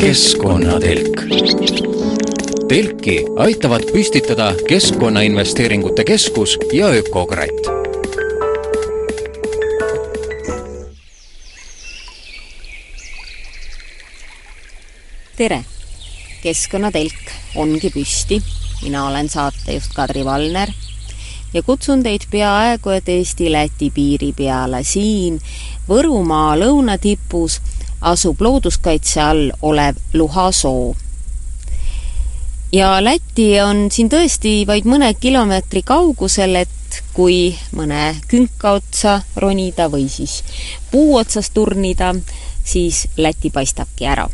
keskkonnatelk. telki aitavad püstitada Keskkonnainvesteeringute Keskus ja Ökokratt. tere! keskkonnatelk ongi püsti, mina olen saatejuht Kadri Valner ja kutsun teid peaaegu et Eesti-Läti piiri peale siin Võrumaa lõunatipus asub looduskaitse all olev Luhasoo. ja Läti on siin tõesti vaid mõne kilomeetri kaugusel, et kui mõne künka otsa ronida või siis puu otsas turnida, siis Läti paistabki ära.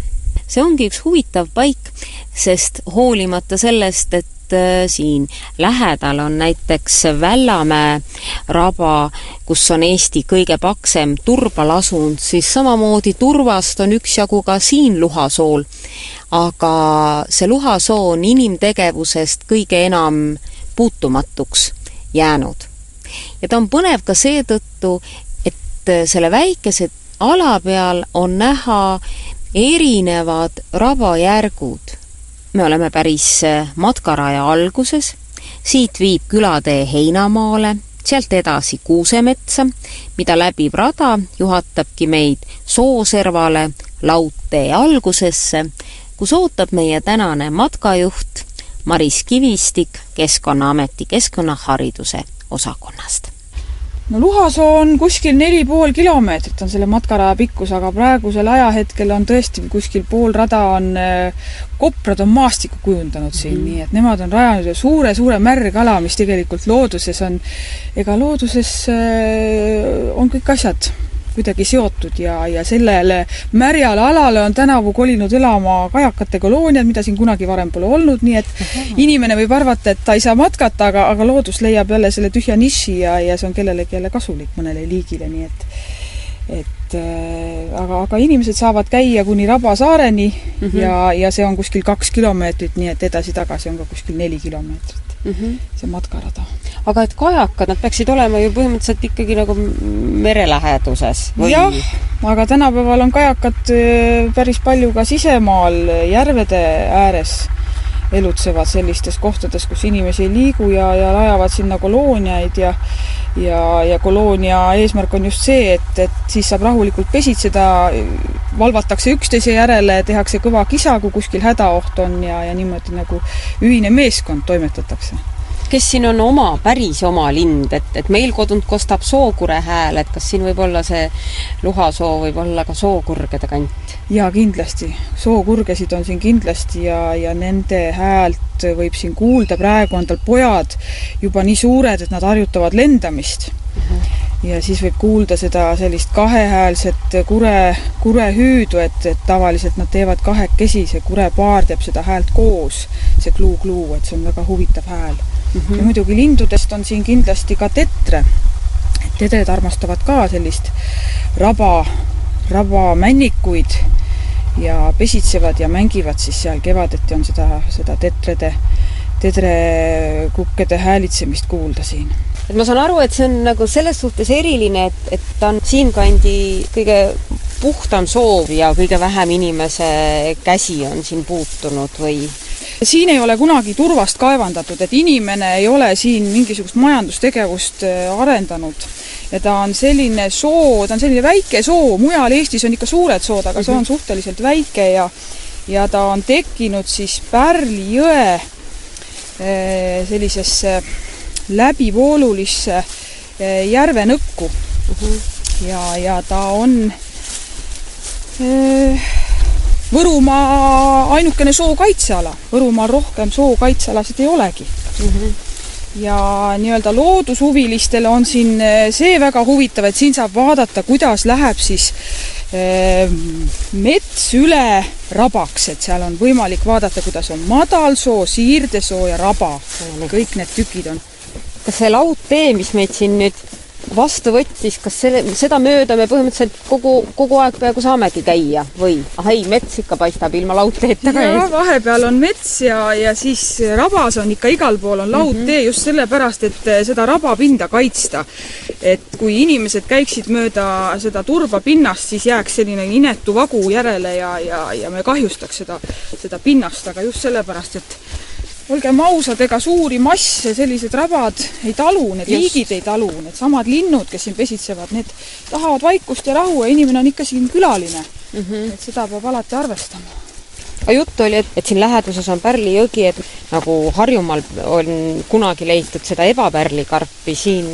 see ongi üks huvitav paik, sest hoolimata sellest, et et äh, siin lähedal on näiteks Vällamäe raba, kus on Eesti kõige paksem turbalasund, siis samamoodi turvast on üksjagu ka siin Luhasool. aga see Luhasoo on inimtegevusest kõige enam puutumatuks jäänud. ja ta on põnev ka seetõttu, et selle väikese ala peal on näha erinevad rabajärgud me oleme päris äh, matkaraja alguses, siit viib külatee Heinamaale, sealt edasi Kuusemetsa, mida läbiv rada juhatabki meid Sooservale laudtee algusesse, kus ootab meie tänane matkajuht Maris Kivistik Keskkonnaameti keskkonnahariduse osakonnast no Luhasoo on kuskil neli pool kilomeetrit on selle matkaraja pikkus, aga praegusel ajahetkel on tõesti kuskil pool rada on, äh, koprad on maastikku kujundanud siin mm, -hmm. nii et nemad on rajanud suure-suure märgala, mis tegelikult looduses on, ega looduses äh, on kõik asjad kuidagi seotud ja, ja sellele märjale alale on tänavu kolinud elama kajakate kolooniad, mida siin kunagi varem pole olnud, nii et Aha. inimene võib arvata, et ta ei saa matkata, aga, aga loodus leiab jälle selle tühja niši ja, ja see on kellelegi jälle kasulik, mõnele liigile, nii et et äh, aga, aga inimesed saavad käia kuni Rabasaareni mm -hmm. ja, ja see on kuskil kaks kilomeetrit, nii et edasi-tagasi on ka kuskil neli kilomeetrit mm, -hmm. see matkarada aga et kajakad, nad peaksid olema ju põhimõtteliselt ikkagi nagu mere läheduses või? jah, aga tänapäeval on kajakad äh, päris palju ka sisemaal järvede ääres elutsevad sellistes kohtades, kus inimesi ei liigu ja, ja rajavad sinna kolooniaid ja ja, ja koloonia eesmärk on just see, et, et siis saab rahulikult pesitseda, valvatakse üksteise järele, tehakse kõva kisa, kui kuskil hädaoht on ja, ja niimoodi nagu ühine meeskond toimetatakse kes siin on oma, päris oma lind, et, et meil kodunt kostab sookure hääl, et kas siin võib olla see luhasoo, võib olla ka sookurgede kant? jaa, kindlasti. sookurgesid on siin kindlasti ja, ja nende häält võib siin kuulda, praegu on tal pojad juba nii suured, et nad harjutavad lendamist uh. Mhm. -huh. ja siis võib kuulda seda sellist kahehäälset kure, kurehüüdu, et, et tavaliselt nad teevad kahekesi, see kurepaar teeb seda häält koos, see kluu-kluu, et see on väga huvitav hääl. -hmm. ja muidugi lindudest on siin kindlasti ka tetre. et tedred armastavad ka sellist raba, rabamännikuid ja pesitsevad ja mängivad siis seal kevadeti on seda, seda tetrede, tedrekukkede häälitsemist kuulda siin et ma saan aru, et see on nagu selles suhtes eriline, et, et ta on siinkandi kõige puhtam soov ja kõige vähem inimese käsi on siin puutunud või siin ei ole kunagi turvast kaevandatud, et inimene ei ole siin mingisugust majandustegevust äh, arendanud. ja ta on selline soo, ta on selline väike soo, mujal Eestis on ikka suured sood, aga see on mhm. suhteliselt väike ja ja ta on tekkinud siis Pärli jõe äh, sellisesse läbivoolulisse äh, järvenõkku. Mhm. -huh. ja, ja ta on äh, Võrumaa ainukene sookaitseala, Võrumaal rohkem sookaitsealasid ei olegi mm. -hmm ja nii-öelda loodushuvilistele on siin eh, see väga huvitav, et siin saab vaadata, kuidas läheb siis eh, mets üle rabaks, et seal on võimalik vaadata, kuidas on madalsoo, siirdesoo ja raba. kõik need tükid on. kas see laudtee, mis meid siin nüüd vastu võttis, kas selle, seda mööda me põhimõtteliselt kogu, kogu aeg peaaegu saamegi käia või? ah ei, mets ikka paistab ilma laudteeta ka ees. vahepeal on mets ja, ja siis rabas on ikka igal pool on laudtee mm -hmm. just sellepärast, et eh, seda rabapinda kaitsta. et kui inimesed käiksid mööda seda turbapinnast, siis jääks selline inetu vagu järele ja, ja, ja me kahjustaks seda, seda pinnast, aga just sellepärast, et olgem ausad, ega suuri masse sellised rabad ei talu, need Just. liigid ei talu, needsamad linnud, kes siin pesitsevad, need tahavad vaikust ja rahu ja inimene on ikka siin külaline mm. -hmm. et seda peab alati arvestama aga juttu oli, et, et siin läheduses on Pärli jõgi, et nagu Harjumaal on kunagi leitud seda ebapärlikarpi, siin,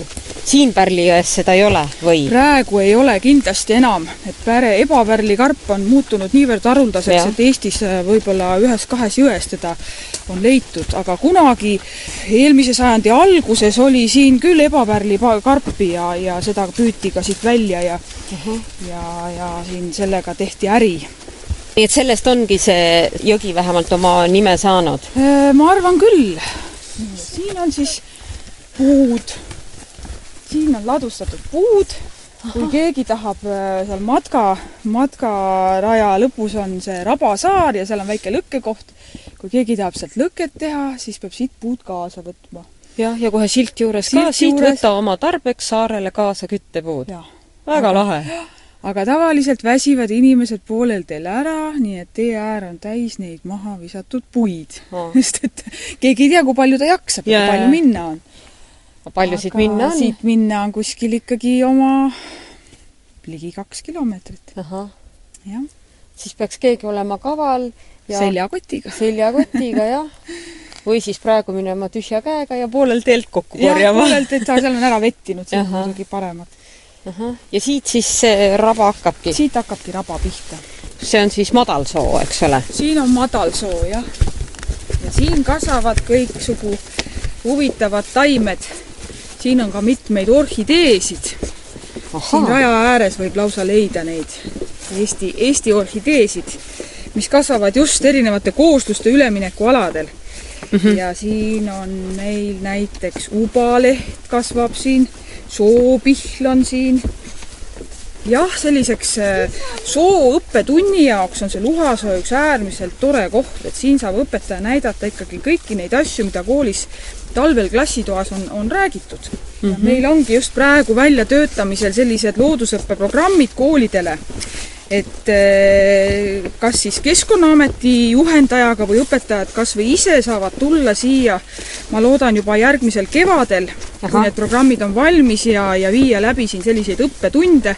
siin Pärli jões seda ei ole või? praegu ei ole kindlasti enam, et pär-, ebapärlikarp on muutunud niivõrd haruldaseks, et Eestis äh, võib-olla ühes-kahes jões teda on leitud, aga kunagi eelmise sajandi alguses oli siin küll ebapärlikarpi ja, ja seda püüti ka siit välja ja uh -huh. ja, ja siin sellega tehti äri nii et sellest ongi see jõgi vähemalt oma nime saanud? Äh, ma arvan küll. siin on siis puud, siin on ladustatud puud, kui keegi tahab äh, seal matka, matkaraja lõpus on see Rabasaar ja seal on väike lõkkekoht. kui keegi tahab sealt lõket teha, siis peab siit puud kaasa võtma. jah, ja kohe silt juures silt ka, siit juures... võta oma tarbeks saarele kaasa küttepuud. väga lahe. aga tavaliselt väsivad inimesed poolel teel ära, nii et tee äär on täis neid maha visatud puid. Sest et keegi ei tea, kui palju ta jaksab ja kui palju minna on. Palju siit minna on? siit minna on kuskil ikkagi oma ligi kaks kilomeetrit. jah. siis peaks keegi olema kaval ja seljakotiga. seljakotiga, jah. või siis praegu minema tühja käega ja poolel teelt kokku korjama. poolel teelt, seal on ära vettinud, see on muidugi paremat ja siit siis see raba hakkabki? siit hakkabki raba pihta. see on siis madalsoo, eks ole? siin on madalsoo, jah. ja siin kasvavad kõiksugu huvitavad taimed. Siin on ka mitmeid orhideesid. siin raja ääres võib lausa leida neid Eesti, Eesti orhideesid, mis kasvavad just erinevate koosluste üleminekualadel mm. -hmm. ja siin on meil näiteks ubaleht kasvab siin soopihl on siin. jah, selliseks äh, sooõppetunni jaoks on see Luhasoo üks äärmiselt tore koht, et siin saab õpetaja näidata ikkagi kõiki neid asju, mida koolis talvel klassitoas on, on räägitud mm. -hmm. meil ongi just praegu väljatöötamisel sellised loodusõppeprogrammid koolidele et eh, kas siis Keskkonnaameti juhendajaga või õpetajad kas või ise saavad tulla siia, ma loodan juba järgmisel kevadel, kui need programmid on valmis ja, ja viia läbi siin selliseid õppetunde,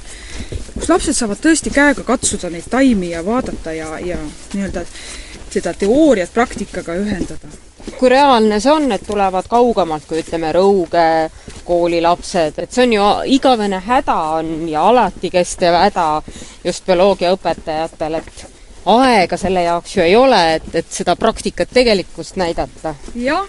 kus lapsed saavad tõesti käega katsuda neid taimi ja vaadata ja, ja nii-öelda seda teooriat praktikaga ühendada kui reaalne see on, et tulevad kaugemalt kui ütleme, Rõuge kooli lapsed, et see on ju igavene häda on ja alati kestev häda just bioloogiaõpetajatel, et aega selle jaoks ju ei ole, et, et seda praktikat tegelikkust näidata. jah,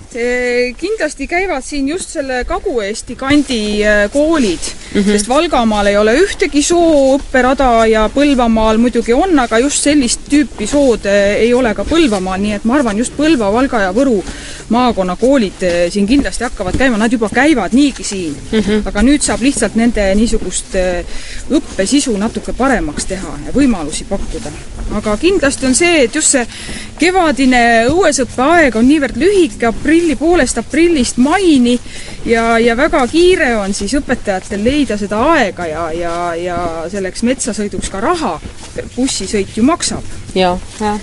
kindlasti käivad siin just selle Kagu-Eesti kandi äh, koolid mm, -hmm. sest Valgamaal ei ole ühtegi sooõpperada ja Põlvamaal muidugi on, aga just sellist tüüpi sood äh, ei ole ka Põlvamaal, nii et ma arvan, just Põlva, Valga ja Võru maakonnakoolid äh, siin kindlasti hakkavad käima, nad juba käivad niigi siin mm. -hmm. aga nüüd saab lihtsalt nende niisugust õppesisu natuke paremaks teha ja võimalusi pakkuda. aga kindlasti on see, et just see kevadine õuesõppeaeg on niivõrd lühike, aprilli poolest aprillist maini ja, ja väga kiire on siis õpetajatel leida seda aega ja, ja, ja selleks metsasõiduks ka raha. bussisõit ju maksab. jah, jah.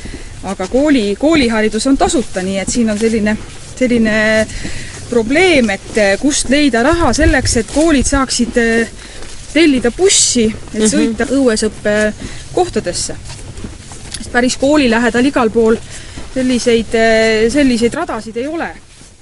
aga kooli, kooliharidus on tasuta, nii et siin on selline, selline probleem, et kust leida raha selleks, et koolid saaksid tellida bussi, et mhm. sõita mm -hmm. õuesõppe kohtadesse päris kooli lähedal igal pool selliseid, eh, selliseid radasid ei ole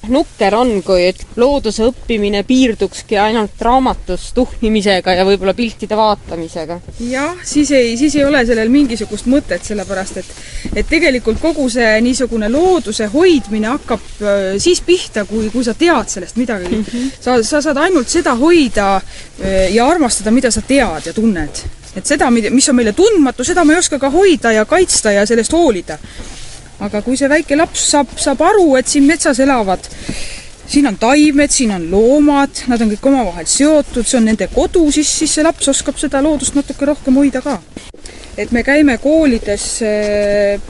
nukker on, kui looduse õppimine piirdukski ainult raamatus tuhnimisega ja võib-olla piltide vaatamisega. jah, siis ei, siis ei ole sellel mingisugust mõtet, sellepärast et et tegelikult kogu see niisugune looduse hoidmine hakkab äh, siis pihta, kui, kui sa tead sellest midagi mm. -hmm. sa, sa saad ainult seda hoida äh, ja armastada, mida sa tead ja tunned et seda, mis on meile tundmatu, seda me ei oska ka hoida ja kaitsta ja sellest hoolida. aga kui see väike laps saab, saab aru, et siin metsas elavad siin on taimed, siin on loomad, nad on kõik omavahel seotud, see on nende kodu, siis, siis see laps oskab seda loodust natuke rohkem hoida ka. et me käime koolides äh,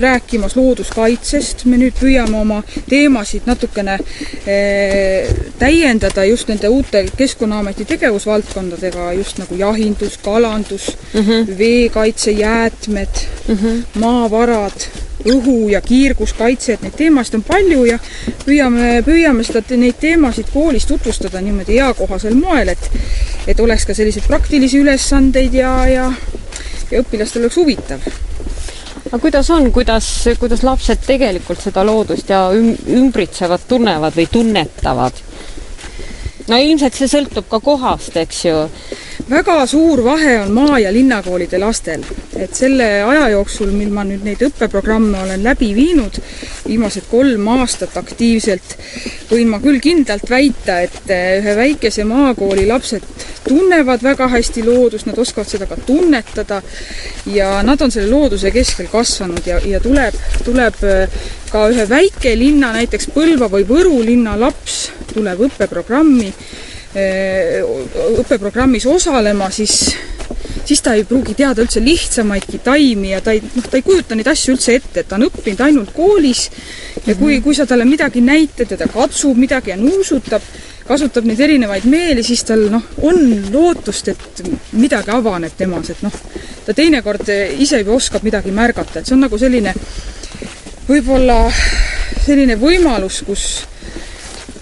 rääkimas looduskaitsest, me nüüd püüame oma teemasid natukene eh, täiendada just nende uute Keskkonnaameti tegevusvaldkondadega, just nagu jahindus, kalandus mm, -hmm. veekaitse, jäätmed mm, -hmm. maavarad, õhu- ja kiirguskaitse, et neid teemasid on palju ja püüame, püüame seda, neid teemasid koolis tutvustada niimoodi eakohasel moel, et et oleks ka selliseid praktilisi ülesandeid ja, ja ja õpilastel oleks huvitav aga kuidas on, kuidas, kuidas lapsed tegelikult seda loodust ja ümbritsevat tunnevad või tunnetavad? no ilmselt see sõltub ka kohast, eks ju. Väga suur vahe on maa- ja linnakoolide lastel. et selle aja jooksul, mil ma nüüd neid õppeprogramme olen läbi viinud, viimased kolm aastat aktiivselt, võin ma küll kindlalt väita, et eh, ühe väikese maakooli lapsed tunnevad väga hästi loodust, nad oskavad seda ka tunnetada ja nad on selle looduse keskel kasvanud ja, ja tuleb, tuleb äh, ka ühe väikelinna, näiteks Põlva või Võru linna laps tuleb õppeprogrammi, õppeprogrammis osalema, siis siis ta ei pruugi teada üldse lihtsamaidki taimi ja ta ei, noh, ta ei kujuta neid asju üldse ette, et ta on õppinud ainult koolis ja kui, kui sa talle midagi näitad ja ta katsub midagi ja nuusutab, kasutab neid erinevaid meeli, siis tal noh, on lootust, et midagi avaneb temas, et noh, ta teinekord ise juba oskab midagi märgata, et see on nagu selline võib-olla selline võimalus, kus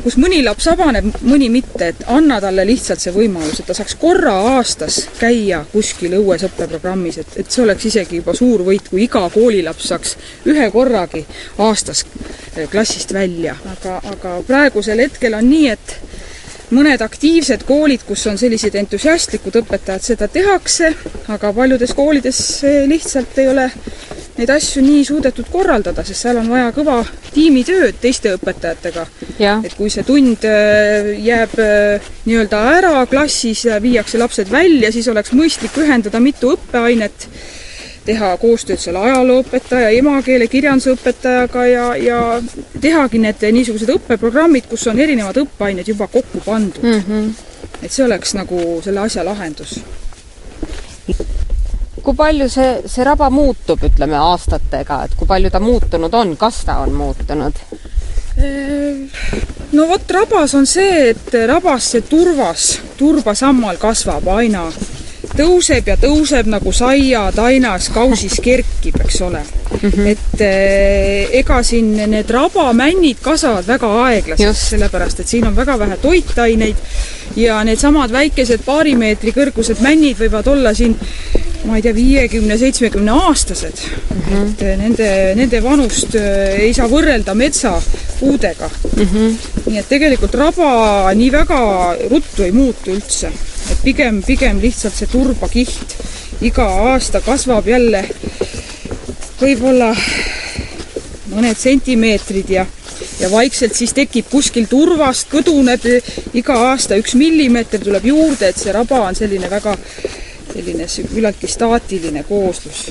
kus mõni laps avaneb, mõni mitte, et anna talle lihtsalt see võimalus, et ta saaks korra aastas käia kuskil õues õppeprogrammis, et, et see oleks isegi juba suur võit, kui iga koolilaps saaks ühe korragi aastas klassist välja. aga, aga praegusel hetkel on nii, et mõned aktiivsed koolid, kus on sellised entusiastlikud õpetajad, seda tehakse, aga paljudes koolides lihtsalt ei ole neid asju nii suudetud korraldada, sest seal on vaja kõva tiimitööd teiste õpetajatega. et kui see tund äh, jääb äh, nii-öelda ära klassis viiakse lapsed välja, siis oleks mõistlik ühendada mitu õppeainet teha koostööd selle ajalooõpetaja, emakeele, kirjandusõpetajaga ja, ja tehagi need niisugused õppeprogrammid, kus on erinevad õppeained juba kokku pandud mm. -hmm. et see oleks nagu selle asja lahendus. Kui palju see, see raba muutub, ütleme, aastatega, et kui palju ta muutunud on, kas ta on muutunud? no vot, rabas on see, et rabas see turvas, turbasammal kasvab aina tõuseb ja tõuseb nagu saiatainas kausis kerkib, eks ole mm. -hmm. et eh, ega siin need rabamännid kasvavad väga aeglaselt, sellepärast et siin on väga vähe toitaineid ja needsamad väikesed paari meetri kõrgused männid võivad olla siin ma ei tea, viiekümne, seitsmekümne aastased mm. -hmm. et eh, nende, nende vanust eh, ei saa võrrelda metsapuudega mm. -hmm. nii et tegelikult raba nii väga ruttu ei muutu üldse et pigem, pigem lihtsalt see turbakiht iga aasta kasvab jälle võib-olla mõned sentimeetrid ja, ja vaikselt siis tekib kuskil turvast, kõduneb iga aasta üks millimeeter tuleb juurde, et see raba on selline väga selline küllaltki staatiline kooslus.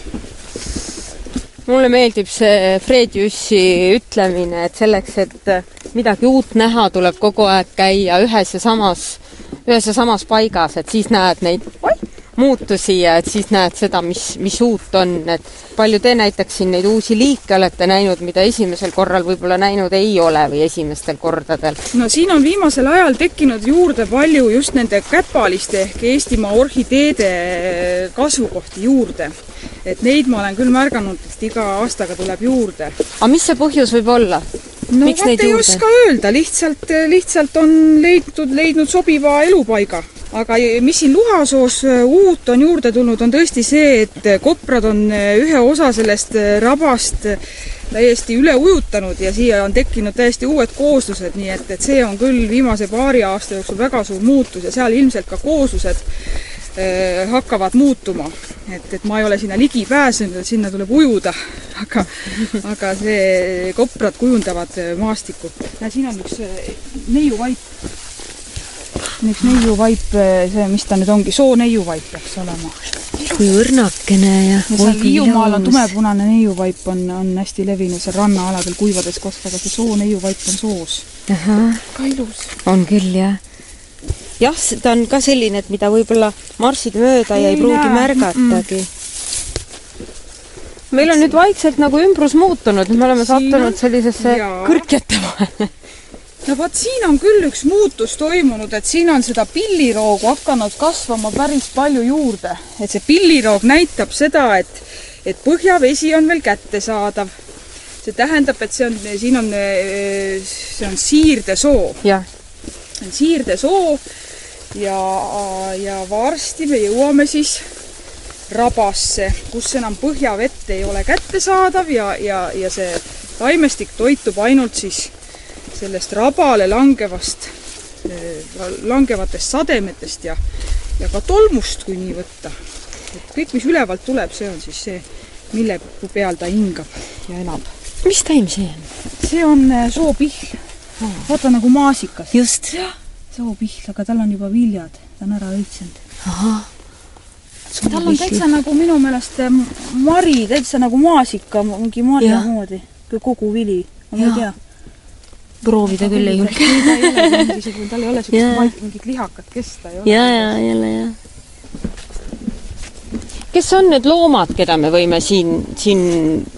mulle meeldib see Fred Jüssi ütlemine, et selleks, et midagi uut näha, tuleb kogu aeg käia ühes ja samas ühes ja samas paigas, et siis näed neid muutusi ja et siis näed seda, mis, mis uut on, et palju te näiteks siin neid uusi liike olete näinud, mida esimesel korral võib-olla näinud ei ole või esimestel kordadel? no siin on viimasel ajal tekkinud juurde palju just nende käpaliste ehk Eestimaa orhideede kasvukohti juurde. et neid ma olen küll märganud, et iga aastaga tuleb juurde. aga mis see põhjus võib olla? No Miks vot ei oska öelda, lihtsalt, lihtsalt on leidnud, leidnud sobiva elupaiga. aga mis siin Luhasoos äh, uut on juurde tulnud, on tõesti see, et koprad on ühe osa sellest rabast täiesti üle ujutanud ja siia on tekkinud täiesti uued kooslused, nii et, et see on küll viimase paari aasta jooksul väga suur muutus ja seal ilmselt ka kooslused hakkavad muutuma. et, et ma ei ole sinna ligi pääsenud, et sinna tuleb ujuda, aga, aga see, koprad kujundavad äh, maastikku. näe, siin on üks äh, neiuvaip. üks neiuvaip, see, mis ta nüüd ongi, sooneiuvaip peaks olema. kui õrnakene ja ja seal Hiiumaal on tumepunane neiuvaip on, on hästi levinud seal rannaaladel kuivades kohtades, see sooneiuvaip on soos. ahah, ka ilus. on küll, jah. Jah, ta on ka selline, et mida võib-olla marssid mööda ja ei Ei pruugi näe, märgatagi. meil on nüüd vaikselt nagu ümbrus muutunud, me oleme Siin sattunud on- sellisesse jaa. kõrkjate vahele. no vot, siin on küll üks muutus toimunud, et siin on seda pilliroogu hakanud kasvama päris palju juurde. et see pilliroog näitab seda, et, et põhjavesi on veel kättesaadav. see tähendab, et see on, siin on, see on siirdesoo, see on siirdesoo ja, ja varsti me jõuame siis rabasse, kus enam põhjavett ei ole kättesaadav ja, ja, ja see taimestik toitub ainult siis sellest rabale langevast, langevatest sademetest ja, ja ka tolmust, kui nii võtta. et kõik, mis ülevalt tuleb, see on siis see, mille peal ta hingab ja elab. mis taim see on? see on äh, soopihl. vaata nagu maasikas. just. Soopihl, aga tal on juba viljad, ta on ära õitsenud. tal on täitsa nagu minu meelest äh, mari, täitsa nagu maasika, mingi marja moodi, kogu vili, ma ei tea. proovida küll ei julge. tal ei ole maik- mingit lihakat kesta ja, ja jälle jah. kes on need loomad, keda me võime siin, siin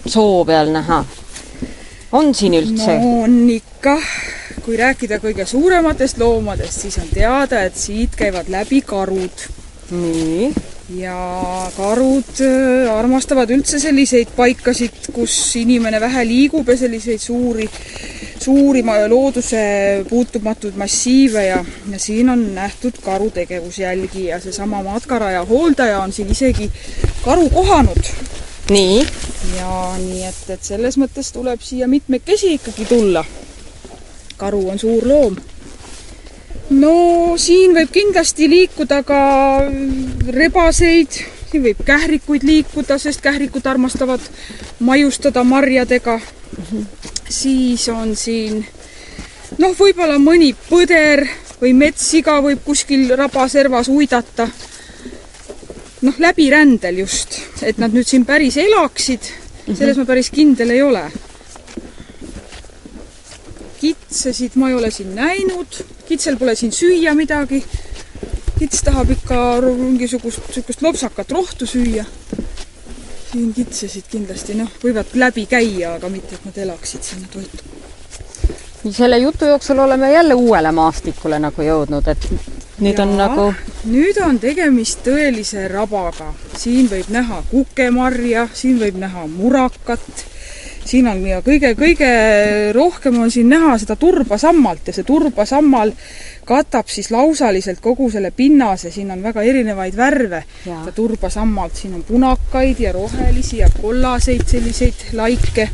soo peal näha? on siin üldse no on ikka, kui rääkida kõige suurematest loomadest, siis on teada, et siit käivad läbi karud nii. ja karud äh, armastavad üldse selliseid paikasid, kus inimene vähe liigub ja selliseid suuri, suuri looduse puutumatuid massiive ja, ja siin on nähtud karu tegevusjälgi ja seesama matkaraja hooldaja on siin isegi karu kohanud. nii. ja nii et, et selles mõttes tuleb siia mitmekesi ikkagi tulla. Karu on suur loom no siin võib kindlasti liikuda ka rebaseid, siin võib kährikuid liikuda, sest kährikud armastavad maiustada marjadega. siis on siin noh, võib-olla mõni põder või metssiga võib kuskil rabaservas uidata. noh, läbirändel just, et nad nüüd siin päris elaksid, selles ma päris kindel ei ole kitsesid ma ei ole siin näinud, kitsel pole siin süüa midagi. kits tahab ikka mingisugust niisugust lopsakat rohtu süüa. siin kitsesid kindlasti noh, võivad läbi käia, aga mitte, et nad elaksid sinna toitu. selle jutu jooksul oleme jälle uuele maastikule nagu jõudnud, et nüüd on Jaa, nagu nüüd on tegemist tõelise rabaga. siin võib näha kukemarja, siin võib näha murakat, siin on ja kõige-kõige rohkem on siin näha seda turbasammalt ja see turbasammal katab siis lausaliselt kogu selle pinnase, siin on väga erinevaid värve. Seda turbasammalt, siin on punakaid ja rohelisi ja kollaseid selliseid laike.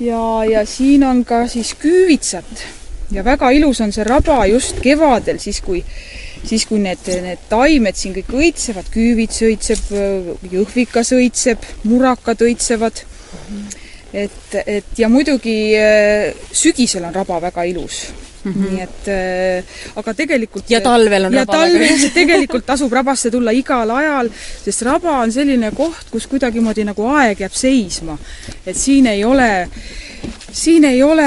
ja, ja siin on ka siis küüvitsat ja väga ilus on see raba just kevadel, siis kui siis kui need, need taimed siin kõik õitsevad, küüvits õitseb, jõhvikas õitseb, murakad õitsevad. Et, et ja muidugi äh, sügisel on raba väga ilus mm. -hmm. nii et äh, aga tegelikult Ja talvel on ja raba talvel tegelikult tasub rabasse tulla igal ajal, sest raba on selline koht, kus kuidagimoodi nagu aeg jääb seisma. et siin ei ole siin ei ole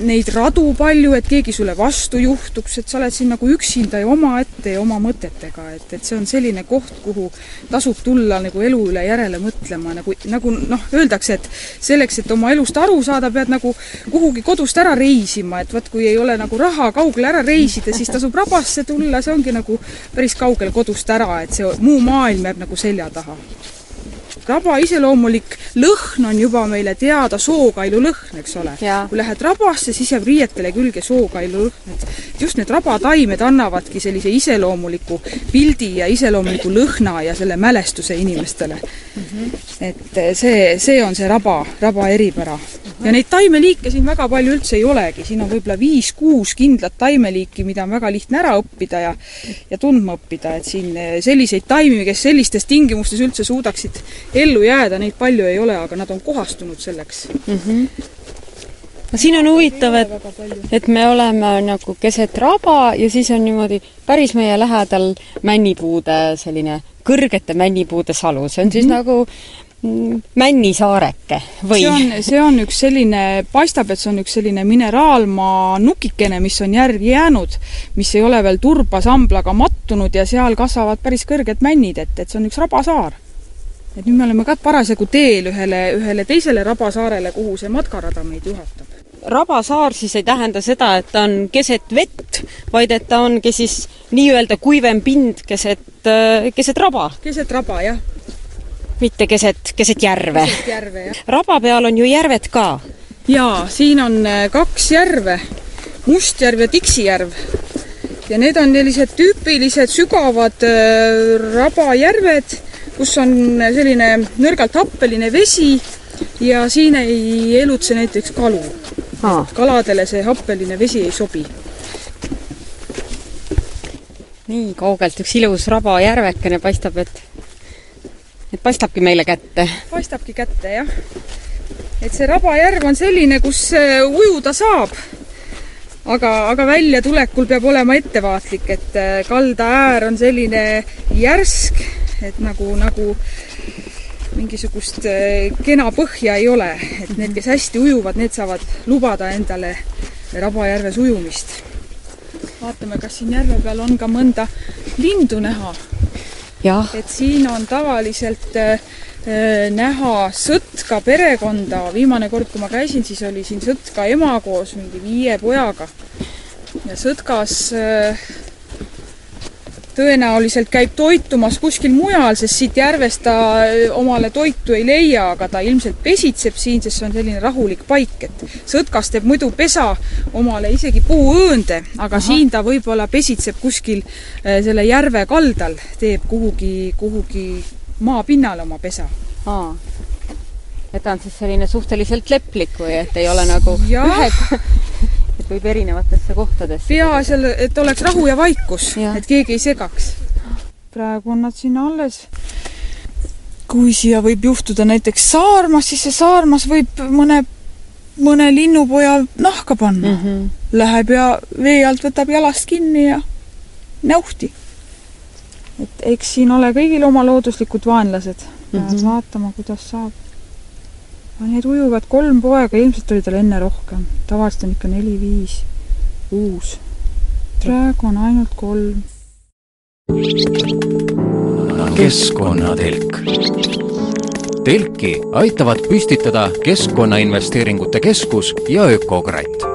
neid radu palju, et keegi sulle vastu juhtuks, et sa oled siin nagu üksinda ja omaette ja oma mõtetega, et, et see on selline koht, kuhu tasub tulla nagu elu üle järele mõtlema, nagu, nagu noh, öeldakse, et selleks, et oma elust aru saada, pead nagu kuhugi kodust ära reisima, et vot kui ei ole nagu raha kaugele ära reisida, siis tasub rabasse tulla, see ongi nagu päris kaugel kodust ära, et see muu maailm jääb nagu selja taha raba iseloomulik lõhn on juba meile teada sookailu lõhn, eks ole. Kui lähed rabasse, siis jääb riietele külge sookailu lõhn, et just need rabataimed annavadki sellise iseloomuliku pildi ja iseloomuliku lõhna ja selle mälestuse inimestele mm. -hmm. et eh, see, see on see raba, raba eripära. ja neid taimeliike siin väga palju üldse ei olegi, siin on võib-olla viis-kuus kindlat taimeliiki, mida on väga lihtne ära õppida ja ja tundma õppida, et siin eh, selliseid taimi, kes sellistes tingimustes üldse suudaksid ellu jääda, neid palju ei ole, aga nad on kohastunud selleks. mm. -hmm. no siin on huvitav, et, et me oleme nagu keset raba ja siis on niimoodi päris meie lähedal männipuude selline kõrgete männipuude salu, see on siis mm -hmm. nagu männisaareke või? see on, see on üks selline, paistab, et see on üks selline mineraalmaa nukikene, mis on järgi jäänud, mis ei ole veel turbasamblaga mattunud ja seal kasvavad päris kõrged männid, et, et see on üks rabasaar et nüüd me oleme ka parasjagu teel ühele, ühele teisele rabasaarele, kuhu see matkarada meid juhatab. rabasaar siis ei tähenda seda, et ta on keset vett, vaid et ta ongi siis nii-öelda kuivem pind keset, äh, keset raba. keset raba, jah. mitte keset, keset järve. keset järve, jah. raba peal on ju järved ka. jaa, siin on äh, kaks järve, Mustjärv ja Tiksijärv ja need on sellised tüüpilised sügavad äh, rabajärved kus on selline nõrgalt happeline vesi ja siin ei elutse näiteks kalu. kaladele see happeline vesi ei sobi. nii kaugelt üks ilus rabajärvekene paistab, et, et paistabki meile kätte. paistabki kätte, jah. et see rabajärv on selline, kus äh, ujuda saab aga, aga väljatulekul peab olema ettevaatlik, et äh, kalda äär on selline järsk et nagu, nagu mingisugust äh, kena põhja ei ole, et need, kes hästi ujuvad, need saavad lubada endale Rabajärves ujumist. vaatame, kas siin järve peal on ka mõnda lindu näha. et siin on tavaliselt äh, äh, näha sõtka perekonda, viimane kord, kui ma käisin, siis oli siin sõtka ema koos mingi viie pojaga. ja sõtkas tõenäoliselt käib toitumas kuskil mujal, sest siit järvest ta omale toitu ei leia, aga ta ilmselt pesitseb siin, sest see on selline rahulik paik, et sõtkas teeb muidu pesa omale isegi puuõõnde, aga Aha. siin ta võib-olla pesitseb kuskil selle järve kaldal, teeb kuhugi, kuhugi maapinnale oma pesa. et ta on siis selline suhteliselt leplik või et ei ole nagu ja. ühe et võib erinevatesse kohtadesse. peaasjal, et oleks rahu ja vaikus, et keegi ei segaks. praegu on nad siin alles. kui siia võib juhtuda näiteks saarmas, siis see saarmas võib mõne, mõne linnupoja nahka panna mm. -hmm. Läheb ja vee alt võtab jalast kinni ja näuhti. et eks siin ole kõigil oma looduslikud vaenlased mm. -hmm. vaatama, kuidas saab aga need ujuvad kolm poega, ilmselt oli tal enne rohkem. tavaliselt on ikka neli-viis, kuus. praegu on ainult kolm. keskkonnatelk. telki aitavad püstitada Keskkonnainvesteeringute Keskus ja Ökokratt.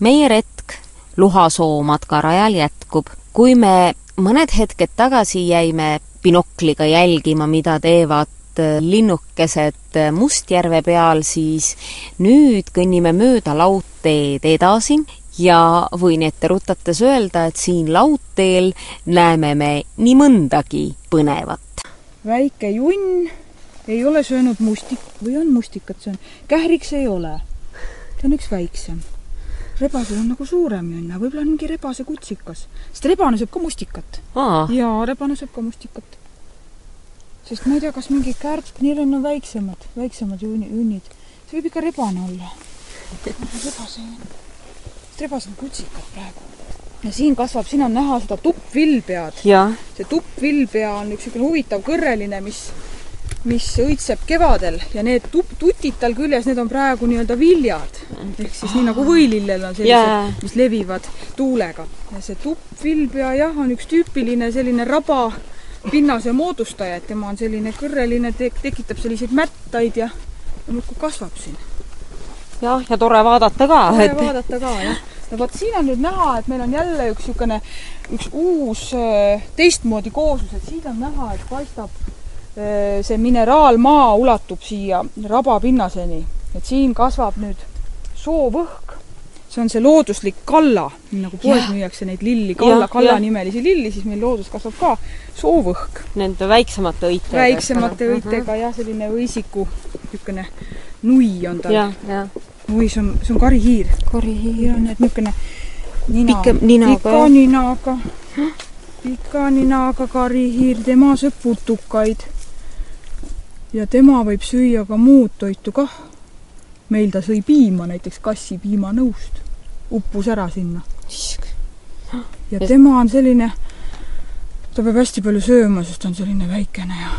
meie retk Luhasoo matkarajal jätkub. kui me mõned hetked tagasi jäime binokliga jälgima, mida teevad äh, linnukesed äh, Mustjärve peal, siis nüüd kõnnime mööda laudteed edasi ja võin ette rutates öelda, et siin laudteel näeme me nii mõndagi põnevat. väike junn ei ole söönud mustik- või on mustikat söönud, kähriks ei ole. ta on üks väiksem rebasel on nagu suurem junn, aga võib-olla on mingi rebasekutsikas. sest rebane sööb ka mustikat. jaa, rebane sööb ka mustikat. sest ma ei tea, kas mingi kärp, neil on väiksemad, väiksemad junni, junnid. see võib ikka rebane olla. rebase sest rebasel on kutsikad praegu. ja siin kasvab, siin on näha seda tuppvillpead. see tuppvillpea on üks niisugune huvitav kõrreline, mis mis õitseb kevadel ja need tutid tal küljes, need on praegu nii-öelda viljad. ehk siis nii nagu võilillel on sellised yeah., mis levivad tuulega. ja see tuppvillpea jah, on üks tüüpiline selline raba pinnase moodustaja, et tema on selline kõrreline te, tekitab selliseid mättaid ja, muudkui kasvab siin. jah, ja tore vaadata ka. tore et... vaadata ka, jah. no vot, siin on nüüd näha, et meil on jälle üks niisugune, üks uus äh, teistmoodi kooslus, et siin on näha, et paistab see mineraalmaa ulatub siia rabapinnaseni, et siin kasvab nüüd soovõhk. see on see looduslik kalla, nagu poes müüakse neid lilli, kalla, kallanimelisi lilli, siis meil loodus kasvab ka soovõhk. Nende väiksemate õitega. väiksemate õitega uh -huh. jah, selline õisiku niisugune nui on tal. nui, see on, see on karihiir. karihiir. ja need niisugune nina, pika ninaga, pika ninaga karihiir, tema sööb putukaid ja tema võib süüa ka muud toitu kah. meil ta sõi piima, näiteks kassi piimanõust, uppus ära sinna. ja tema on selline, ta peab hästi palju sööma, sest ta on selline väikene ja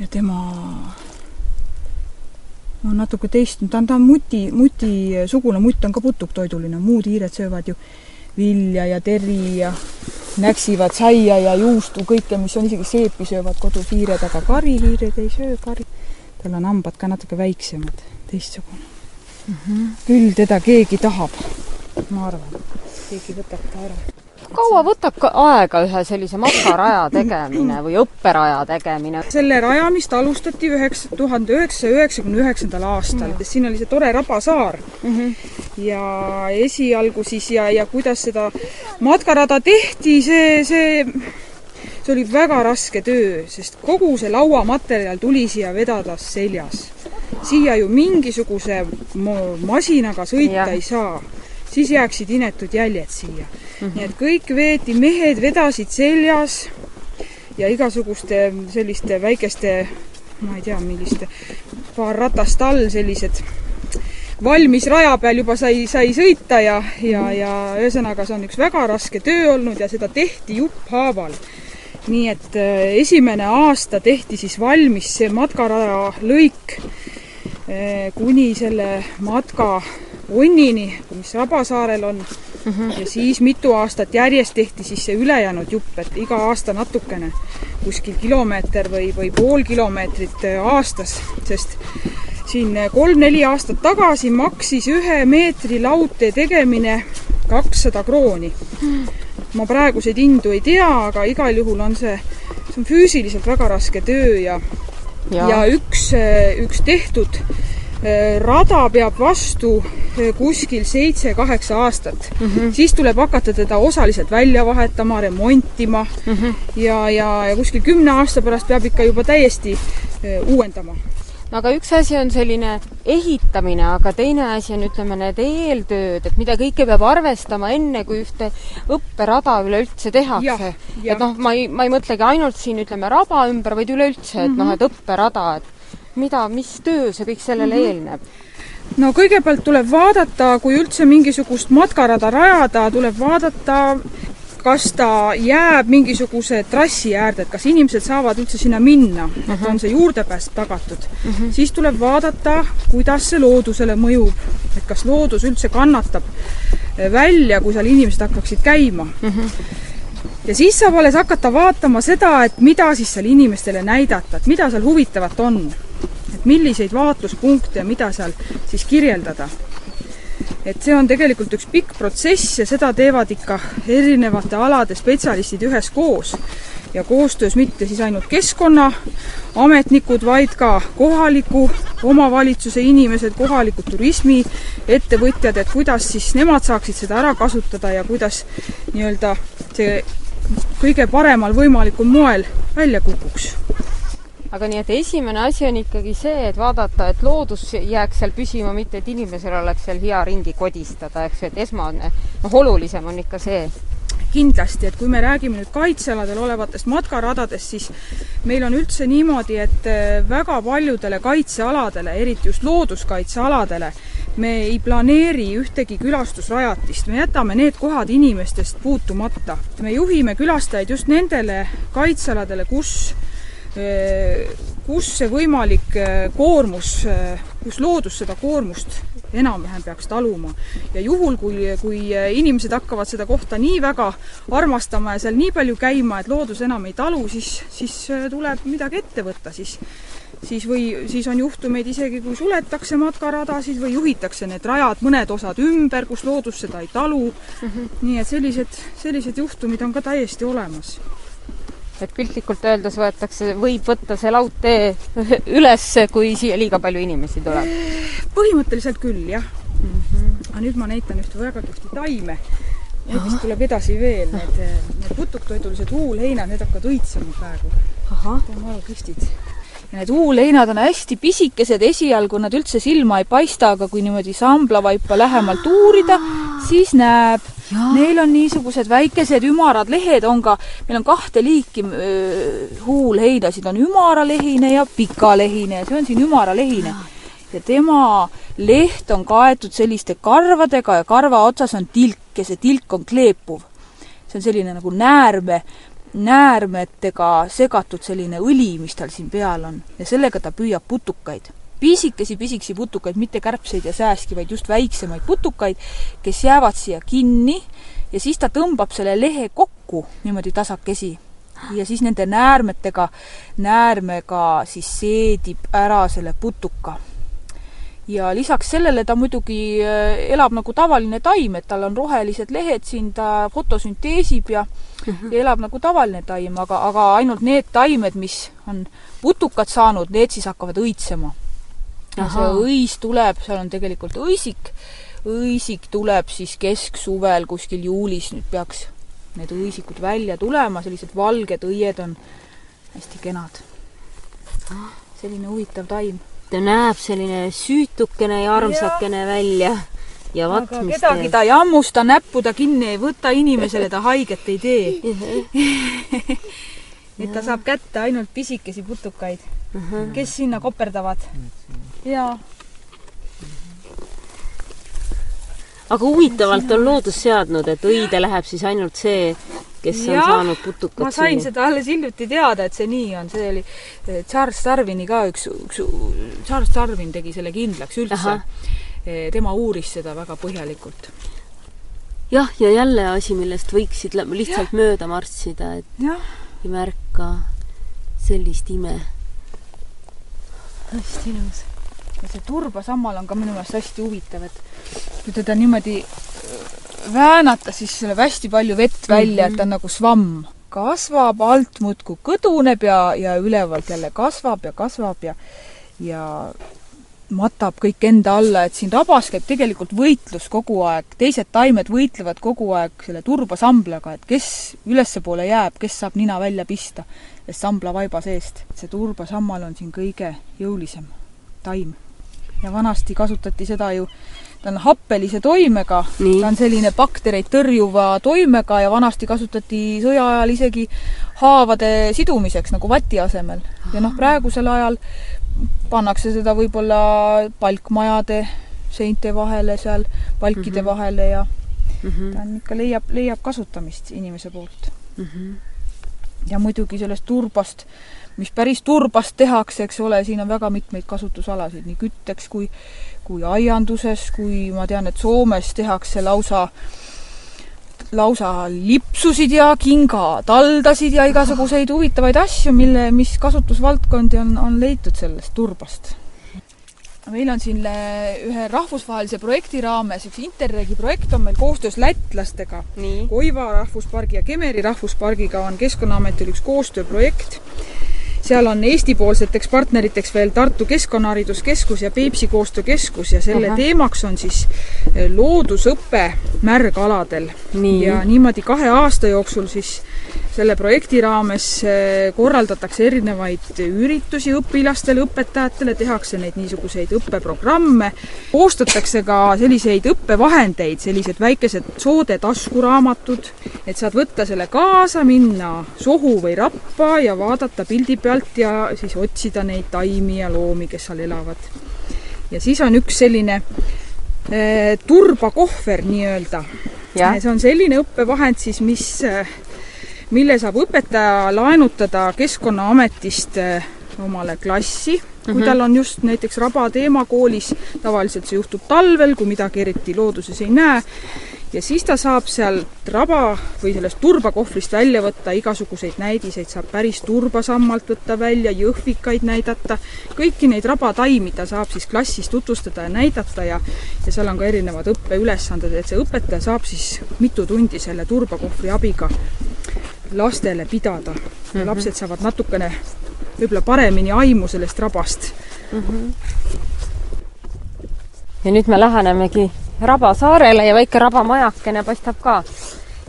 ja tema on natuke teist, ta on, ta on muti, muti sugune, mutt on ka putuktoiduline, muud hiired söövad ju vilja ja teri ja näksivad saia ja juustu, kõike, mis on, isegi seepi söövad kodus hiired, aga karihiired ei söö, kari, tal on hambad ka natuke väiksemad, teistsugune mm. -hmm. küll teda keegi tahab, ma arvan, keegi võtab ta ära kaua võtab ka aega ühe sellise matkaraja tegemine või õpperaja tegemine? selle rajamist alustati üheksa, tuhande üheksasaja üheksakümne üheksandal aastal mm., siin oli see tore rabasaar mm. -hmm. ja esialgu siis ja, ja kuidas seda matkarada tehti, see, see see oli väga raske töö, sest kogu see lauamaterjal tuli siia vedada seljas. siia ju mingisuguse masinaga sõita ja. ei saa siis jääksid inetud jäljed siia mm. -hmm. nii et kõik veeti, mehed vedasid seljas ja igasuguste selliste väikeste, ma ei tea, milliste, paar ratast all sellised valmis raja peal juba sai, sai sõita ja, ja, ja ühesõnaga, see on üks väga raske töö olnud ja seda tehti jupphaaval. nii et äh, esimene aasta tehti siis valmis see matkaraja lõik äh, kuni selle matka Onnini, mis Rabasaarel on mm. -hmm. ja siis mitu aastat järjest tehti siis see ülejäänud jupp, et iga aasta natukene, kuskil kilomeeter või, või pool kilomeetrit äh, aastas, sest siin äh, kolm-neli aastat tagasi maksis ühe meetri laudtee tegemine kakssada krooni. ma praeguseid hindu ei tea, aga igal juhul on see, see on füüsiliselt väga raske töö ja ja, ja üks, äh, üks tehtud rada peab vastu äh, kuskil seitse-kaheksa aastat mm. -hmm. siis tuleb hakata teda osaliselt välja vahetama, remontima mm -hmm. ja, ja, ja kuskil kümne aasta pärast peab ikka juba täiesti äh, uuendama no aga üks asi on selline ehitamine, aga teine asi on, ütleme, need eeltööd, et mida kõike peab arvestama enne, kui ühte õpperada üleüldse tehakse. et noh, ma ei, ma ei mõtlegi ainult siin, ütleme, raba ümber, vaid üleüldse, et mm -hmm. noh, et õpperada, et mida, mis töö see kõik sellele mm -hmm. eelneb? no kõigepealt tuleb vaadata, kui üldse mingisugust matkarada rajada, tuleb vaadata, kas ta jääb mingisuguse trassi äärde, et kas inimesed saavad üldse sinna minna uh, -huh. et on see juurdepääs tagatud uh. -huh. siis tuleb vaadata, kuidas see loodusele mõjub, et kas loodus üldse kannatab välja, kui seal inimesed hakkaksid käima uh. -huh ja siis saab alles hakata vaatama seda, et mida siis seal inimestele näidata, et mida seal huvitavat on et milliseid vaatluspunkte ja mida seal siis kirjeldada. et see on tegelikult üks pikk protsess ja seda teevad ikka erinevate alade spetsialistid üheskoos ja koostöös mitte siis ainult keskkonnaametnikud, vaid ka kohaliku omavalitsuse inimesed, kohalikud turismiettevõtjad, et kuidas siis nemad saaksid seda ära kasutada ja kuidas nii-öelda see kõige paremal võimalikul moel välja kukuks aga nii, et esimene asi on ikkagi see, et vaadata, et loodus jääks seal püsima, mitte et inimesel oleks seal hea ringi kodistada, eks ju, et esmane, noh, olulisem on ikka see kindlasti, et kui me räägime nüüd kaitsealadel olevatest matkaradadest, siis meil on üldse niimoodi, et äh, väga paljudele kaitsealadele, eriti just looduskaitsealadele, me ei planeeri ühtegi külastusrajatist, me jätame need kohad inimestest puutumata. me juhime külastajaid just nendele kaitsealadele, kus kus see võimalik koormus, kus loodus seda koormust enam-vähem peaks taluma. ja juhul, kui, kui inimesed hakkavad seda kohta nii väga armastama ja seal nii palju käima, et loodus enam ei talu, siis, siis tuleb midagi ette võtta, siis siis või, siis on juhtumeid isegi, kui suletakse matkaradasid või juhitakse need rajad, mõned osad ümber, kus loodus seda ei talu mm. -hmm. nii et sellised, sellised juhtumid on ka täiesti olemas et piltlikult öeldes võetakse, võib võtta see laudtee üles, kui siia liiga palju inimesi tuleb? põhimõtteliselt küll, jah mm. -hmm. aga nüüd ma näitan ühte väga kihvti taime. Need vist tuleb edasi veel, need, need putuktoidulised huulheinad, need hakkavad õitsema praegu. Need on ja need huulheinad on hästi pisikesed, esialgu nad üldse silma ei paista, aga kui niimoodi samblavaipa lähemalt uurida, siis näeb. Neil on niisugused väikesed ümarad lehed, on ka, meil on kahte liiki öö, huulheinasid, on ümaralehine ja pikalehine ja see on siin ümaralehine. ja tema leht on kaetud selliste karvadega ja karva otsas on tilk ja see tilk on kleepuv. see on selline nagu näärme näärmetega segatud selline õli, mis tal siin peal on ja sellega ta püüab putukaid. pisikesi, pisikesi putukaid, mitte kärbseid ja sääski, vaid just väiksemaid putukaid, kes jäävad siia kinni ja siis ta tõmbab selle lehe kokku niimoodi tasakesi ja siis nende näärmetega, näärmega siis seedib ära selle putuka ja lisaks sellele ta muidugi äh, elab nagu tavaline taim, et tal on rohelised lehed siin, ta fotosünteesib ja mm, -hmm. ja elab nagu tavaline taim, aga, aga ainult need taimed, mis on putukad saanud, need siis hakkavad õitsema. ja see õis tuleb, seal on tegelikult õisik, õisik tuleb siis kesksuvel kuskil juulis, nüüd peaks need õisikud välja tulema, sellised valged õied on hästi kenad. selline huvitav taim ta näeb selline süütukene ja armsakene ja. välja. ja vat, mis kedagi teeb. ta ei hammusta, näppu ta kinni ei võta, inimesele ta haiget ei tee et ta saab kätte ainult pisikesi putukaid uh, -huh. kes sinna koperdavad. jaa. aga huvitavalt on loodus seadnud, et õide läheb siis ainult see kes ja, on saanud putukat ma sain seda alles hiljuti teada, et see nii on, see oli eh, Charles Darwini ka üks, üks, Charles Darwin tegi selle kindlaks üldse. Eh, tema uuris seda väga põhjalikult. jah, ja jälle asi, millest võiksid lihtsalt ja. mööda marssida, et ja. ei märka sellist ime. hästi ilus. Ja see turbasammal on ka minu meelest hästi huvitav, et kui teda niimoodi väänata, siis tuleb hästi palju vett välja mm, -hmm. et ta on nagu svamm. kasvab, alt muudkui kõduneb ja, ja ülevalt jälle kasvab ja kasvab ja ja matab kõik enda alla, et siin rabas käib tegelikult võitlus kogu aeg, teised taimed võitlevad kogu aeg selle turbasamblaga, et kes ülespoole jääb, kes saab nina välja pista sellest samblavaiba seest. see turbasammal on siin kõige jõulisem taim. Ja vanasti kasutati seda ju ta on happelise toimega, ta on selline baktereid tõrjuva toimega ja vanasti kasutati sõja ajal isegi haavade sidumiseks nagu vati asemel. ja noh, praegusel ajal pannakse seda võib-olla palkmajade seinte vahele seal, palkide mm -hmm. vahele ja mm -hmm. ta on ikka, leiab, leiab kasutamist inimese poolt mm. -hmm. Ja muidugi sellest turbast, mis päris turbast tehakse, eks ole, siin on väga mitmeid kasutusalasid, nii kütteks kui kui aianduses, kui ma tean, et Soomes tehakse lausa lausa lipsusid ja kingataldasid ja igasuguseid huvitavaid asju, mille, mis kasutusvaldkondi on, on leitud sellest turbast. Meil on siin ühe rahvusvahelise projekti raames üks Interregi projekt on meil koostöös lätlastega. Koiva rahvuspargi ja Kemeri rahvuspargiga on Keskkonnaametil üks koostööprojekt seal on Eesti-poolseteks partneriteks veel Tartu Keskkonnahariduskeskus ja Peipsi Koostöökeskus ja selle Aha. teemaks on siis eh, loodusõpe märgaladel. ja niimoodi kahe aasta jooksul siis selle projekti raames eh, korraldatakse erinevaid üritusi õpilastele, õpetajatele, tehakse neid niisuguseid õppeprogramme, koostatakse ka selliseid õppevahendeid, sellised väikesed soode taskuraamatud, et saad võtta selle kaasa, minna sohu või rappa ja vaadata pildi pealt ja siis otsida neid taimi ja loomi, kes seal elavad. ja siis on üks selline eh, turbakohver nii-öelda. see on selline õppevahend siis, mis eh, mille saab õpetaja laenutada Keskkonnaametist eh, omale klassi, kui mm -hmm. tal on just näiteks raba teema koolis, tavaliselt see juhtub talvel, kui midagi eriti looduses ei näe, ja siis ta saab sealt raba või sellest turbakohvrist välja võtta igasuguseid näidiseid, saab päris turbasammalt võtta välja, jõhvikaid näidata, kõiki neid rabataimi ta saab siis klassis tutvustada ja näidata ja ja seal on ka erinevad õppeülesanded, et see õpetaja saab siis mitu tundi selle turbakohvri abiga lastele pidada mm -hmm. lapsed saavad natukene võib-olla paremini aimu sellest rabast mm. -hmm. ja nüüd me lähenemegi Rabasaarele ja väike rabamajakene paistab ka.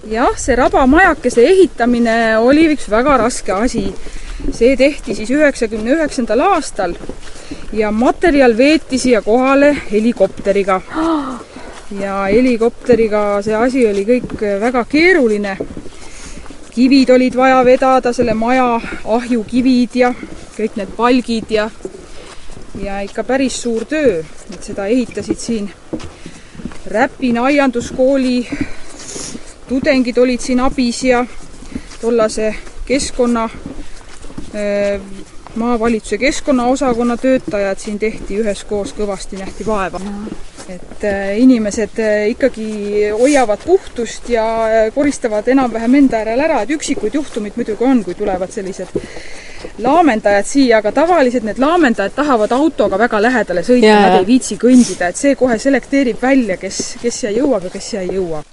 jah, see rabamajakese ehitamine oli üks väga raske asi. see tehti siis üheksakümne üheksandal aastal ja materjal veeti siia kohale helikopteriga. ja helikopteriga see asi oli kõik väga keeruline. Kivid olid vaja vedada, selle maja ahjukivid ja kõik need palgid ja ja ikka päris suur töö, et seda ehitasid siin Räpina aianduskooli tudengid olid siin abis ja tollase keskkonna maavalitsuse keskkonnaosakonna töötajad siin tehti üheskoos, kõvasti nähti vaeva. et äh, inimesed äh, ikkagi hoiavad puhtust ja äh, koristavad enam-vähem enda järel ära, et üksikud juhtumid muidugi on, kui tulevad sellised laamendajad siia, aga tavaliselt need laamendajad tahavad autoga väga lähedale sõita, nad ei viitsi kõndida, et see kohe selekteerib välja, kes, kes siia jõuab ja kes siia ei jõua.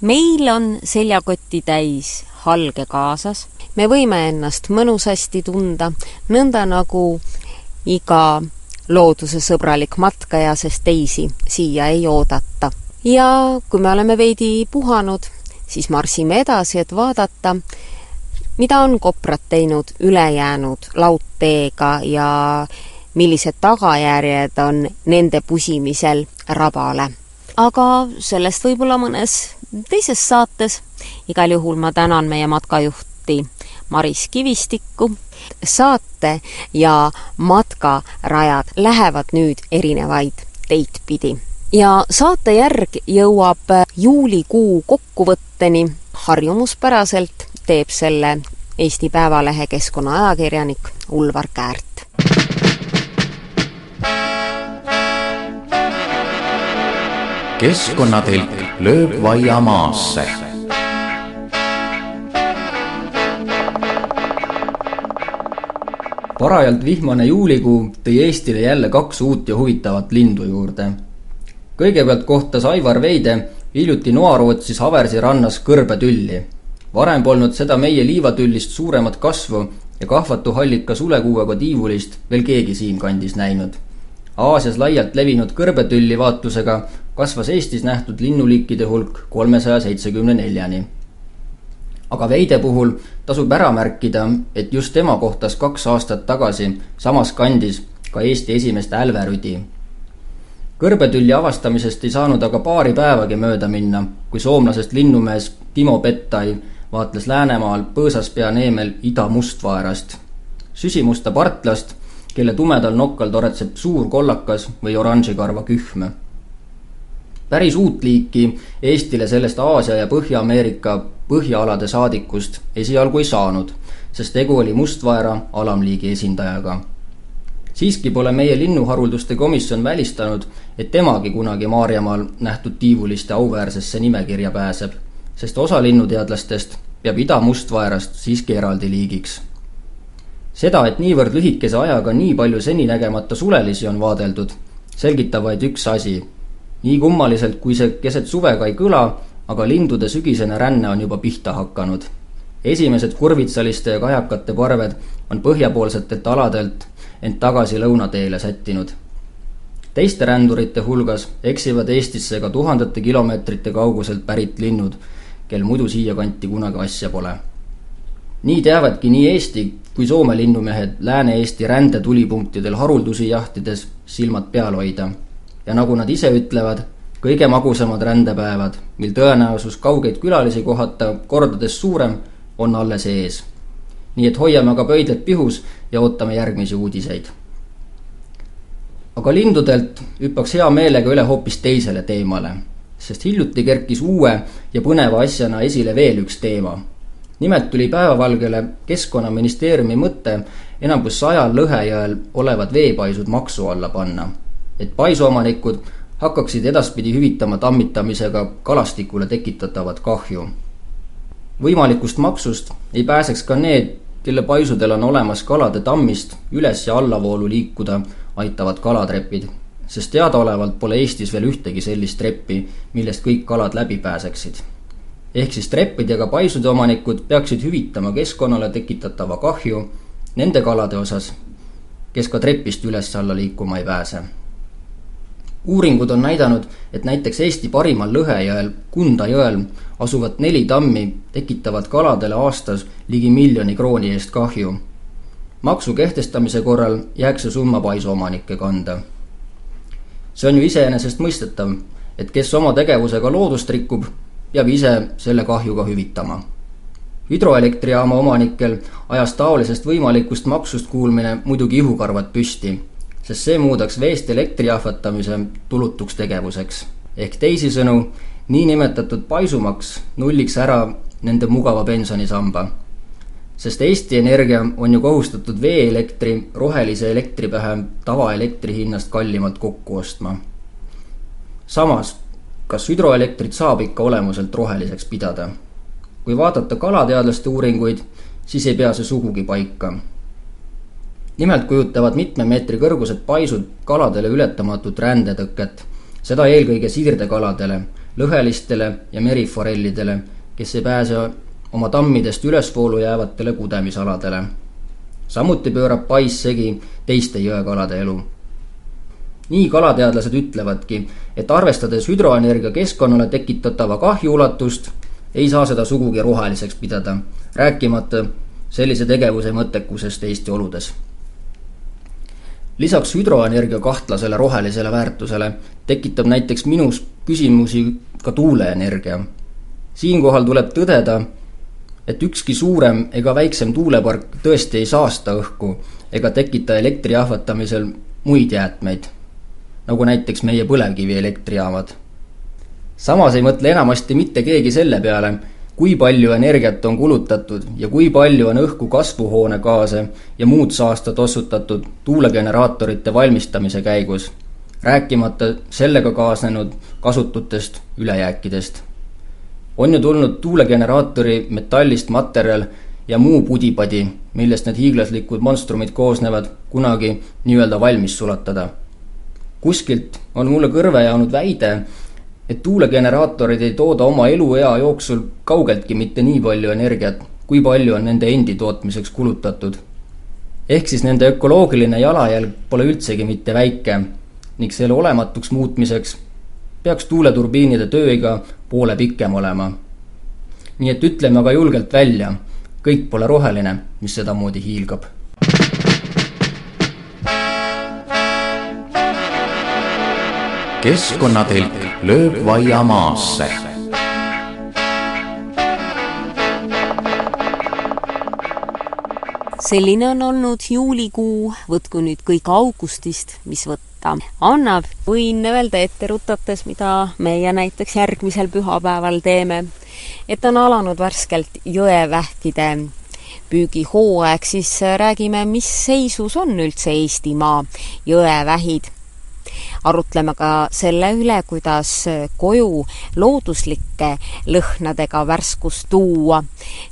meil on seljakotti täis halge kaasas me võime ennast mõnusasti tunda, nõnda nagu iga loodusesõbralik matkaja, sest teisi siia ei oodata. ja kui me oleme veidi puhanud, siis marsime edasi, et vaadata, mida on koprad teinud ülejäänud laudteega ja millised tagajärjed on nende pusimisel rabale. aga sellest võib-olla mõnes teises saates. igal juhul ma tänan meie matkajuhti Maris Kivistikku. saate ja matkarajad lähevad nüüd erinevaid teid pidi ja saate järg jõuab juulikuu kokkuvõtteni. harjumuspäraselt teeb selle Eesti Päevalehe keskkonnaajakirjanik Ulvar Käärt. keskkonnatelk lööb vaia maasse parajalt vihmane juulikuu tõi Eestile jälle kaks uut ja huvitavat lindu juurde. kõigepealt kohtas Aivar Veide hiljuti Noarootsis Haversi rannas kõrbetülli. varem polnud seda meie liivatüllist suuremat kasvu ja kahvatu hallika sulekuuega tiivulist veel keegi siinkandis näinud. Aasias laialt levinud kõrbetülli vaatlusega kasvas Eestis nähtud linnuliikide hulk kolmesaja seitsmekümne neljani aga Veide puhul tasub ära märkida, et just tema kohtas kaks aastat tagasi samas kandis ka Eesti esimest älverüdi. kõrbetülli avastamisest ei saanud aga paari päevagi mööda minna, kui soomlasest linnumees Timo Pettai vaatles Läänemaal põõsaspea neemel ida mustvaerast, süsimusta partlast, kelle tumedal nokkal toretseb suur kollakas või oranžikarva kühm päris uut liiki Eestile sellest Aasia ja Põhja-Ameerika põhjaalade saadikust esialgu ei saanud, sest tegu oli mustvaera alamliigi esindajaga. siiski pole meie linnuharulduste komisjon välistanud, et temagi kunagi Maarjamaal nähtud tiivuliste auväärsesse nimekirja pääseb, sest osa linnuteadlastest peab idamustvaerast siiski eraldi liigiks. seda, et niivõrd lühikese ajaga nii palju seninägemata sulelisi on vaadeldud, selgitab vaid üks asi nii kummaliselt, kui see keset suve ka ei kõla, aga lindude sügisene ränne on juba pihta hakanud. esimesed kurvitsaliste ja kajakate parved on põhjapoolsetelt aladelt end tagasi lõunateele sättinud. teiste rändurite hulgas eksivad Eestisse ka tuhandete kilomeetrite kauguselt pärit linnud, kel muidu siiakanti kunagi asja pole. nii teavadki nii Eesti kui Soome linnumehed Lääne-Eesti rändetulipunktidel haruldusi jahtides silmad peal hoida ja nagu nad ise ütlevad, kõige magusamad rändepäevad, mil tõenäosus kaugeid külalisi kohata kordades suurem, on alles ees. nii et hoiame aga pöidlad pihus ja ootame järgmisi uudiseid. aga lindudelt hüppaks hea meelega üle hoopis teisele teemale, sest hiljuti kerkis uue ja põneva asjana esile veel üks teema. nimelt tuli päevavalgele Keskkonnaministeeriumi mõte enam kui sajal Lõhejõel olevad veepaisud maksu alla panna et paisuomanikud hakkaksid edaspidi hüvitama tammitamisega kalastikule tekitatavat kahju. võimalikust maksust ei pääseks ka need, kelle paisudel on olemas kalade tammist üles- ja allavoolu liikuda aitavad kalatrepid, sest teadaolevalt pole Eestis veel ühtegi sellist treppi, millest kõik kalad läbi pääseksid. ehk siis treppidega paisude omanikud peaksid hüvitama keskkonnale tekitatava kahju nende kalade osas, kes ka trepist üles-alla liikuma ei pääse uuringud on näidanud, et näiteks Eesti parimal lõhejõel, Kunda jõel, asuvad neli tammi tekitavad kaladele aastas ligi miljoni krooni eest kahju. maksu kehtestamise korral jääks see summa paisuomanike kanda. see on ju iseenesestmõistetav, et kes oma tegevusega loodust rikub, peab ise selle kahju ka hüvitama. hüdroelektrijaama omanikel ajas taolisest võimalikust maksust kuulmine muidugi ihukarvad püsti sest see muudaks veest elektri jahvatamise tulutuks tegevuseks. ehk teisisõnu, niinimetatud paisumaks nulliks ära nende mugava pensionisamba. sest Eesti Energia on ju kohustatud veeelektri rohelise elektri pähe tavaelektri hinnast kallimalt kokku ostma. samas, kas hüdroelektrit saab ikka olemuselt roheliseks pidada? kui vaadata kalateadlaste uuringuid, siis ei pea see sugugi paika nimelt kujutavad mitme meetri kõrgused paisud kaladele ületamatut rändetõket, seda eelkõige siirdekaladele, lõhelistele ja meriforellidele, kes ei pääse oma tammidest ülesvoolu jäävatele kudemisaladele. samuti pöörab pais segi teiste jõekalade elu. nii kalateadlased ütlevadki, et arvestades hüdroenergia keskkonnale tekitatava kahju ulatust, ei saa seda sugugi roheliseks pidada, rääkimata sellise tegevuse mõttekusest Eesti oludes lisaks hüdroenergia kahtlasele rohelisele väärtusele tekitab näiteks minus küsimusi ka tuuleenergia. siinkohal tuleb tõdeda, et ükski suurem ega väiksem tuulepark tõesti ei saasta õhku ega tekita elektri jahvatamisel muid jäätmeid, nagu näiteks meie põlevkivielektrijaamad. samas ei mõtle enamasti mitte keegi selle peale, kui palju energiat on kulutatud ja kui palju on õhku kasvuhoonegaase ja muud saastat ossutatud tuulegeneraatorite valmistamise käigus, rääkimata sellega kaasnenud kasututest ülejääkidest. on ju tulnud tuulegeneraatori metallist materjal ja muu pudipadi, millest need hiiglaslikud monstrumid koosnevad, kunagi nii-öelda valmis sulatada. kuskilt on mulle kõrve jäänud väide, et tuulegeneraatorid ei tooda oma eluea jooksul kaugeltki mitte nii palju energiat, kui palju on nende endi tootmiseks kulutatud. ehk siis nende ökoloogiline jalajälg pole üldsegi mitte väike ning selle olematuks muutmiseks peaks tuuleturbiinide tööiga poole pikem olema. nii et ütleme aga julgelt välja, kõik pole roheline, mis sedamoodi hiilgab keskkonnatelk lööb vaia maasse. selline on olnud juulikuu, võtku nüüd kõik augustist, mis võtta annab. võin öelda ette rutates, mida meie näiteks järgmisel pühapäeval teeme, et on alanud värskelt jõevähkide püügihooaeg, siis räägime, mis seisus on üldse Eestimaa jõevähid arutleme ka selle üle, kuidas koju looduslike lõhnadega värskust tuua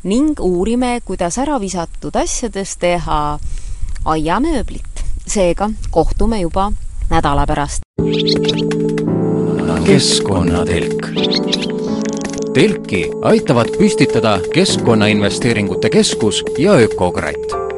ning uurime, kuidas ära visatud asjadest teha aiamööblit. seega kohtume juba nädala pärast. keskkonnatelk. telki aitavad püstitada Keskkonnainvesteeringute Keskus ja Ökokratt